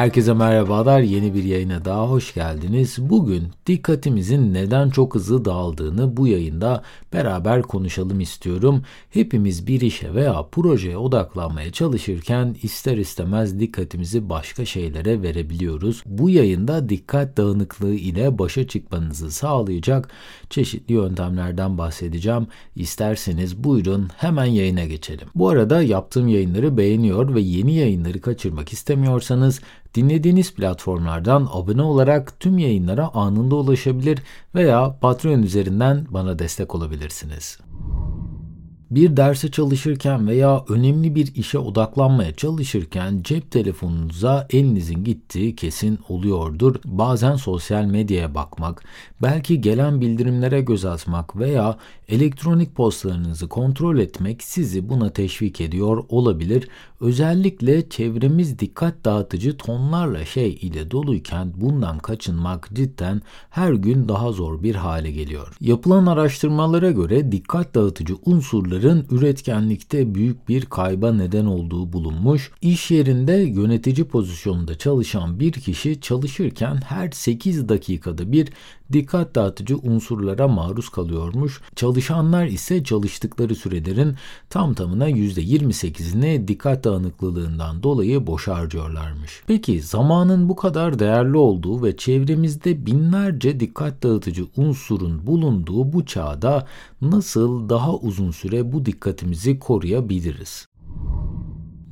Herkese merhabalar. Yeni bir yayına daha hoş geldiniz. Bugün dikkatimizin neden çok hızlı dağıldığını bu yayında beraber konuşalım istiyorum. Hepimiz bir işe veya projeye odaklanmaya çalışırken ister istemez dikkatimizi başka şeylere verebiliyoruz. Bu yayında dikkat dağınıklığı ile başa çıkmanızı sağlayacak çeşitli yöntemlerden bahsedeceğim. İsterseniz buyurun hemen yayına geçelim. Bu arada yaptığım yayınları beğeniyor ve yeni yayınları kaçırmak istemiyorsanız Dinlediğiniz platformlardan abone olarak tüm yayınlara anında ulaşabilir veya Patreon üzerinden bana destek olabilirsiniz. Bir derse çalışırken veya önemli bir işe odaklanmaya çalışırken cep telefonunuza elinizin gittiği kesin oluyordur. Bazen sosyal medyaya bakmak, belki gelen bildirimlere göz atmak veya elektronik postalarınızı kontrol etmek sizi buna teşvik ediyor olabilir. Özellikle çevremiz dikkat dağıtıcı tonlarla şey ile doluyken bundan kaçınmak cidden her gün daha zor bir hale geliyor. Yapılan araştırmalara göre dikkat dağıtıcı unsurları unsurların üretkenlikte büyük bir kayba neden olduğu bulunmuş. İş yerinde yönetici pozisyonunda çalışan bir kişi çalışırken her 8 dakikada bir dikkat dağıtıcı unsurlara maruz kalıyormuş. Çalışanlar ise çalıştıkları sürelerin tam tamına %28'ini dikkat dağınıklılığından dolayı boş harcıyorlarmış. Peki zamanın bu kadar değerli olduğu ve çevremizde binlerce dikkat dağıtıcı unsurun bulunduğu bu çağda nasıl daha uzun süre bu dikkatimizi koruyabiliriz?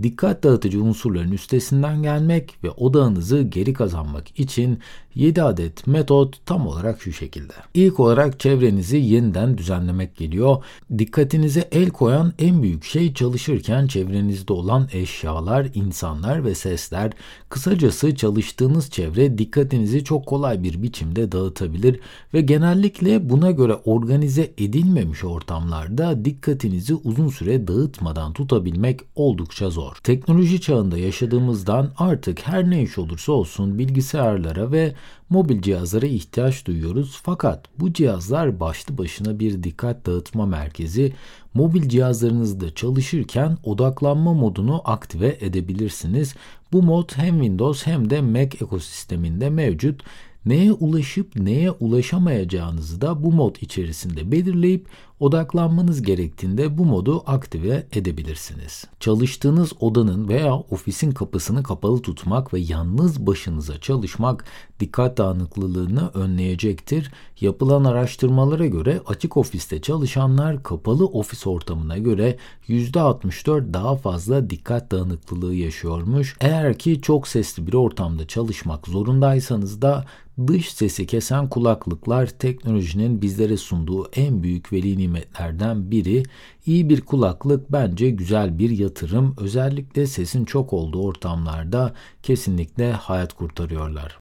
Dikkat dağıtıcı unsurların üstesinden gelmek ve odağınızı geri kazanmak için 7 adet metot tam olarak şu şekilde. İlk olarak çevrenizi yeniden düzenlemek geliyor. Dikkatinize el koyan en büyük şey çalışırken çevrenizde olan eşyalar, insanlar ve sesler. Kısacası çalıştığınız çevre dikkatinizi çok kolay bir biçimde dağıtabilir ve genellikle buna göre organize edilmemiş ortamlarda dikkatinizi uzun süre dağıtmadan tutabilmek oldukça zor. Teknoloji çağında yaşadığımızdan artık her ne iş olursa olsun bilgisayarlara ve mobil cihazlara ihtiyaç duyuyoruz. Fakat bu cihazlar başlı başına bir dikkat dağıtma merkezi. Mobil cihazlarınızda çalışırken odaklanma modunu aktive edebilirsiniz. Bu mod hem Windows hem de Mac ekosisteminde mevcut. Neye ulaşıp neye ulaşamayacağınızı da bu mod içerisinde belirleyip odaklanmanız gerektiğinde bu modu aktive edebilirsiniz. Çalıştığınız odanın veya ofisin kapısını kapalı tutmak ve yalnız başınıza çalışmak dikkat dağınıklılığını önleyecektir. Yapılan araştırmalara göre açık ofiste çalışanlar kapalı ofis ortamına göre %64 daha fazla dikkat dağınıklılığı yaşıyormuş. Eğer ki çok sesli bir ortamda çalışmak zorundaysanız da dış sesi kesen kulaklıklar teknolojinin bizlere sunduğu en büyük veli nimetlerden biri. İyi bir kulaklık bence güzel bir yatırım. Özellikle sesin çok olduğu ortamlarda kesinlikle hayat kurtarıyorlar.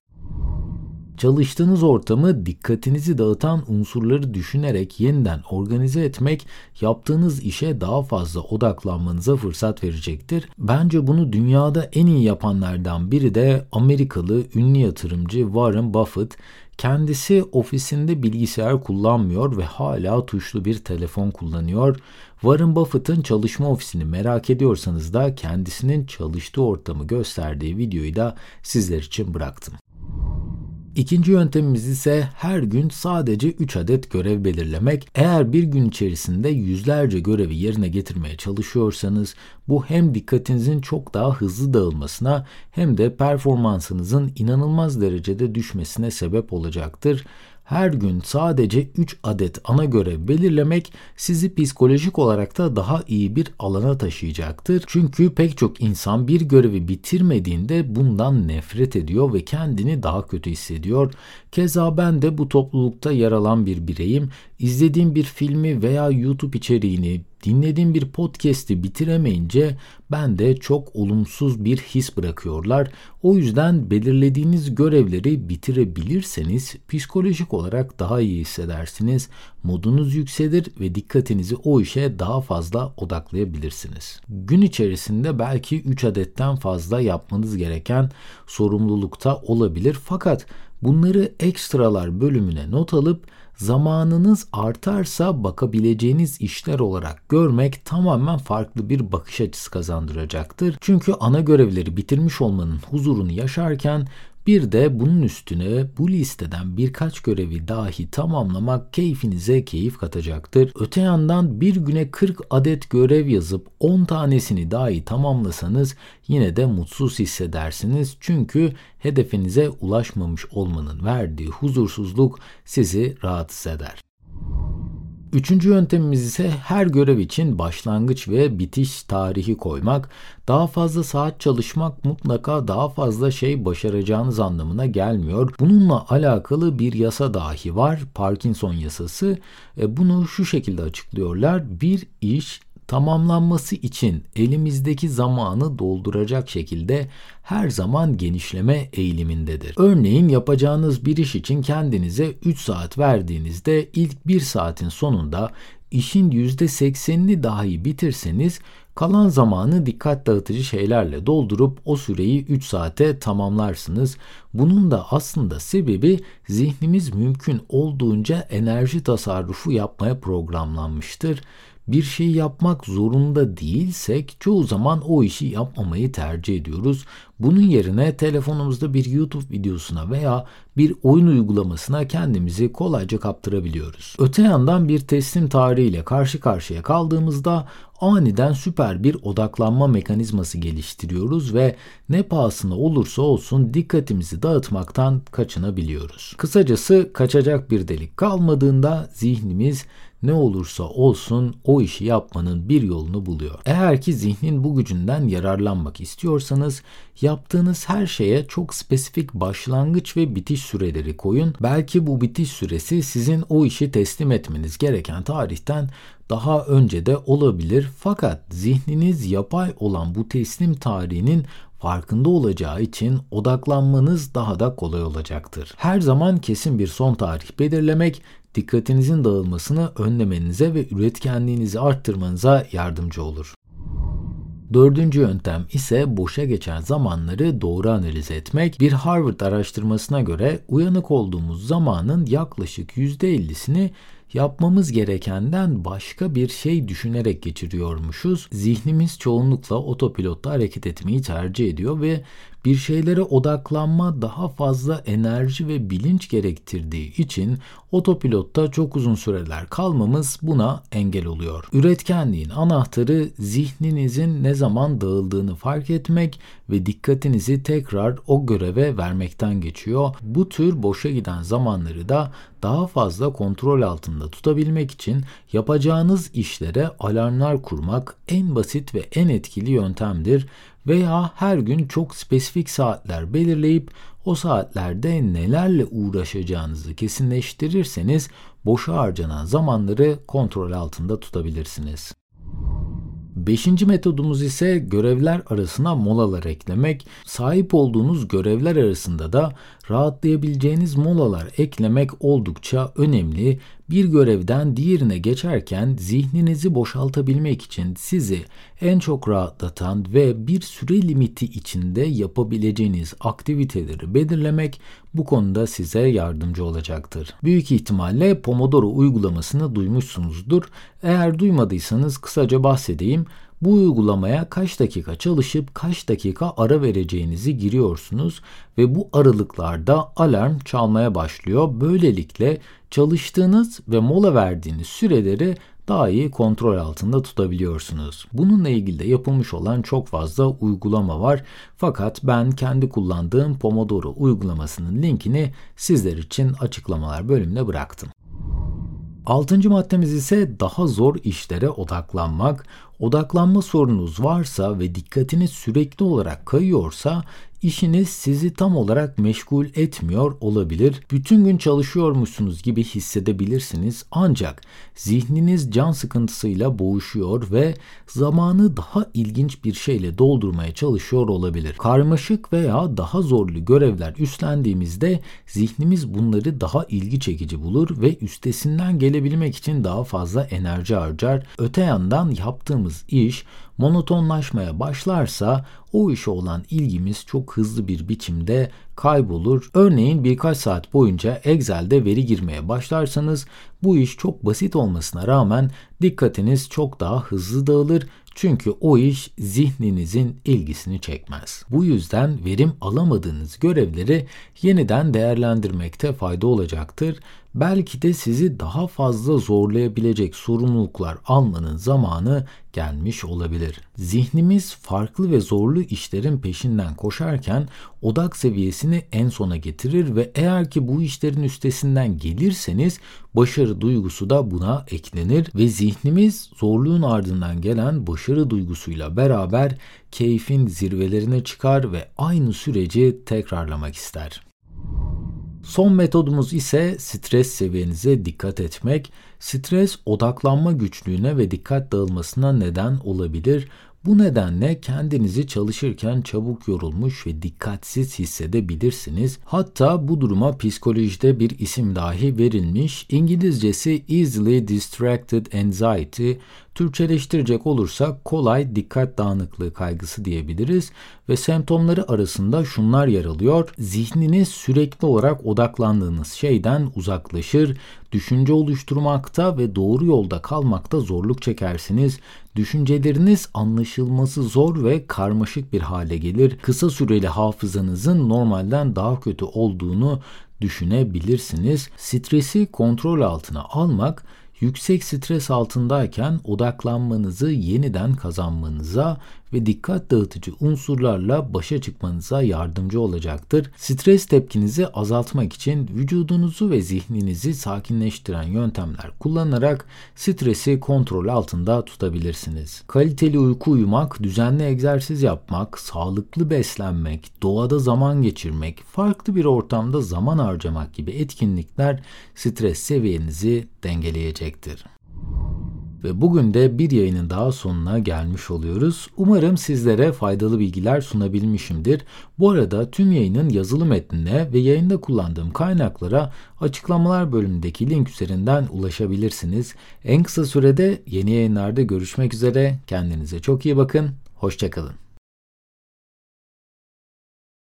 Çalıştığınız ortamı dikkatinizi dağıtan unsurları düşünerek yeniden organize etmek yaptığınız işe daha fazla odaklanmanıza fırsat verecektir. Bence bunu dünyada en iyi yapanlardan biri de Amerikalı ünlü yatırımcı Warren Buffett. Kendisi ofisinde bilgisayar kullanmıyor ve hala tuşlu bir telefon kullanıyor. Warren Buffett'ın çalışma ofisini merak ediyorsanız da kendisinin çalıştığı ortamı gösterdiği videoyu da sizler için bıraktım. İkinci yöntemimiz ise her gün sadece 3 adet görev belirlemek. Eğer bir gün içerisinde yüzlerce görevi yerine getirmeye çalışıyorsanız bu hem dikkatinizin çok daha hızlı dağılmasına hem de performansınızın inanılmaz derecede düşmesine sebep olacaktır her gün sadece 3 adet ana görev belirlemek sizi psikolojik olarak da daha iyi bir alana taşıyacaktır. Çünkü pek çok insan bir görevi bitirmediğinde bundan nefret ediyor ve kendini daha kötü hissediyor. Keza ben de bu toplulukta yer alan bir bireyim. İzlediğim bir filmi veya YouTube içeriğini dinlediğim bir podcast'i bitiremeyince ben de çok olumsuz bir his bırakıyorlar. O yüzden belirlediğiniz görevleri bitirebilirseniz psikolojik olarak daha iyi hissedersiniz. Modunuz yükselir ve dikkatinizi o işe daha fazla odaklayabilirsiniz. Gün içerisinde belki 3 adetten fazla yapmanız gereken sorumlulukta olabilir fakat bunları ekstralar bölümüne not alıp zamanınız artarsa bakabileceğiniz işler olarak görmek tamamen farklı bir bakış açısı kazandıracaktır. Çünkü ana görevleri bitirmiş olmanın huzurunu yaşarken bir de bunun üstüne bu listeden birkaç görevi dahi tamamlamak keyfinize keyif katacaktır. Öte yandan bir güne 40 adet görev yazıp 10 tanesini dahi tamamlasanız yine de mutsuz hissedersiniz. Çünkü hedefinize ulaşmamış olmanın verdiği huzursuzluk sizi rahatsız eder. Üçüncü yöntemimiz ise her görev için başlangıç ve bitiş tarihi koymak. Daha fazla saat çalışmak mutlaka daha fazla şey başaracağınız anlamına gelmiyor. Bununla alakalı bir yasa dahi var. Parkinson yasası. E, bunu şu şekilde açıklıyorlar. Bir iş tamamlanması için elimizdeki zamanı dolduracak şekilde her zaman genişleme eğilimindedir. Örneğin yapacağınız bir iş için kendinize 3 saat verdiğinizde ilk 1 saatin sonunda işin %80'ini dahi bitirseniz kalan zamanı dikkat dağıtıcı şeylerle doldurup o süreyi 3 saate tamamlarsınız. Bunun da aslında sebebi zihnimiz mümkün olduğunca enerji tasarrufu yapmaya programlanmıştır bir şey yapmak zorunda değilsek çoğu zaman o işi yapmamayı tercih ediyoruz. Bunun yerine telefonumuzda bir YouTube videosuna veya bir oyun uygulamasına kendimizi kolayca kaptırabiliyoruz. Öte yandan bir teslim tarihiyle karşı karşıya kaldığımızda aniden süper bir odaklanma mekanizması geliştiriyoruz ve ne pahasına olursa olsun dikkatimizi dağıtmaktan kaçınabiliyoruz. Kısacası kaçacak bir delik kalmadığında zihnimiz ne olursa olsun o işi yapmanın bir yolunu buluyor. Eğer ki zihnin bu gücünden yararlanmak istiyorsanız yaptığınız her şeye çok spesifik başlangıç ve bitiş süreleri koyun. Belki bu bitiş süresi sizin o işi teslim etmeniz gereken tarihten daha önce de olabilir fakat zihniniz yapay olan bu teslim tarihinin farkında olacağı için odaklanmanız daha da kolay olacaktır. Her zaman kesin bir son tarih belirlemek dikkatinizin dağılmasını önlemenize ve üretkenliğinizi arttırmanıza yardımcı olur. Dördüncü yöntem ise boşa geçen zamanları doğru analiz etmek. Bir Harvard araştırmasına göre uyanık olduğumuz zamanın yaklaşık %50'sini yapmamız gerekenden başka bir şey düşünerek geçiriyormuşuz. Zihnimiz çoğunlukla otopilotta hareket etmeyi tercih ediyor ve bir şeylere odaklanma daha fazla enerji ve bilinç gerektirdiği için otopilotta çok uzun süreler kalmamız buna engel oluyor. Üretkenliğin anahtarı zihninizin ne zaman dağıldığını fark etmek ve dikkatinizi tekrar o göreve vermekten geçiyor. Bu tür boşa giden zamanları da daha fazla kontrol altında tutabilmek için yapacağınız işlere alarmlar kurmak en basit ve en etkili yöntemdir veya her gün çok spesifik saatler belirleyip o saatlerde nelerle uğraşacağınızı kesinleştirirseniz boşa harcanan zamanları kontrol altında tutabilirsiniz. Beşinci metodumuz ise görevler arasına molalar eklemek. Sahip olduğunuz görevler arasında da rahatlayabileceğiniz molalar eklemek oldukça önemli. Bir görevden diğerine geçerken zihninizi boşaltabilmek için sizi en çok rahatlatan ve bir süre limiti içinde yapabileceğiniz aktiviteleri belirlemek bu konuda size yardımcı olacaktır. Büyük ihtimalle Pomodoro uygulamasını duymuşsunuzdur. Eğer duymadıysanız kısaca bahsedeyim. Bu uygulamaya kaç dakika çalışıp kaç dakika ara vereceğinizi giriyorsunuz ve bu aralıklarda alarm çalmaya başlıyor. Böylelikle çalıştığınız ve mola verdiğiniz süreleri daha iyi kontrol altında tutabiliyorsunuz. Bununla ilgili de yapılmış olan çok fazla uygulama var. Fakat ben kendi kullandığım Pomodoro uygulamasının linkini sizler için açıklamalar bölümüne bıraktım. Altıncı maddemiz ise daha zor işlere odaklanmak. Odaklanma sorunuz varsa ve dikkatiniz sürekli olarak kayıyorsa işiniz sizi tam olarak meşgul etmiyor olabilir. Bütün gün çalışıyormuşsunuz gibi hissedebilirsiniz ancak zihniniz can sıkıntısıyla boğuşuyor ve zamanı daha ilginç bir şeyle doldurmaya çalışıyor olabilir. Karmaşık veya daha zorlu görevler üstlendiğimizde zihnimiz bunları daha ilgi çekici bulur ve üstesinden gelebilmek için daha fazla enerji harcar. Öte yandan yaptığımız iş monotonlaşmaya başlarsa o işe olan ilgimiz çok hızlı bir biçimde kaybolur. Örneğin birkaç saat boyunca Excel'de veri girmeye başlarsanız bu iş çok basit olmasına rağmen dikkatiniz çok daha hızlı dağılır çünkü o iş zihninizin ilgisini çekmez. Bu yüzden verim alamadığınız görevleri yeniden değerlendirmekte fayda olacaktır. Belki de sizi daha fazla zorlayabilecek sorumluluklar almanın zamanı gelmiş olabilir. Zihnimiz farklı ve zorlu işlerin peşinden koşarken odak seviyesini en sona getirir ve eğer ki bu işlerin üstesinden gelirseniz başarı duygusu da buna eklenir ve zihnimiz zorluğun ardından gelen başarı duygusuyla beraber keyfin zirvelerine çıkar ve aynı süreci tekrarlamak ister. Son metodumuz ise stres seviyenize dikkat etmek. Stres odaklanma güçlüğüne ve dikkat dağılmasına neden olabilir. Bu nedenle kendinizi çalışırken çabuk yorulmuş ve dikkatsiz hissedebilirsiniz. Hatta bu duruma psikolojide bir isim dahi verilmiş. İngilizcesi Easily Distracted Anxiety, Türkçeleştirecek olursak kolay dikkat dağınıklığı kaygısı diyebiliriz ve semptomları arasında şunlar yer alıyor. Zihniniz sürekli olarak odaklandığınız şeyden uzaklaşır, düşünce oluşturmakta ve doğru yolda kalmakta zorluk çekersiniz. Düşünceleriniz anlaşılması zor ve karmaşık bir hale gelir. Kısa süreli hafızanızın normalden daha kötü olduğunu düşünebilirsiniz. Stresi kontrol altına almak yüksek stres altındayken odaklanmanızı yeniden kazanmanıza ve dikkat dağıtıcı unsurlarla başa çıkmanıza yardımcı olacaktır. Stres tepkinizi azaltmak için vücudunuzu ve zihninizi sakinleştiren yöntemler kullanarak stresi kontrol altında tutabilirsiniz. Kaliteli uyku uyumak, düzenli egzersiz yapmak, sağlıklı beslenmek, doğada zaman geçirmek, farklı bir ortamda zaman harcamak gibi etkinlikler stres seviyenizi dengeleyecektir. Ve bugün de bir yayının daha sonuna gelmiş oluyoruz. Umarım sizlere faydalı bilgiler sunabilmişimdir. Bu arada tüm yayının yazılı metnine ve yayında kullandığım kaynaklara açıklamalar bölümündeki link üzerinden ulaşabilirsiniz. En kısa sürede yeni yayınlarda görüşmek üzere. Kendinize çok iyi bakın. Hoşçakalın.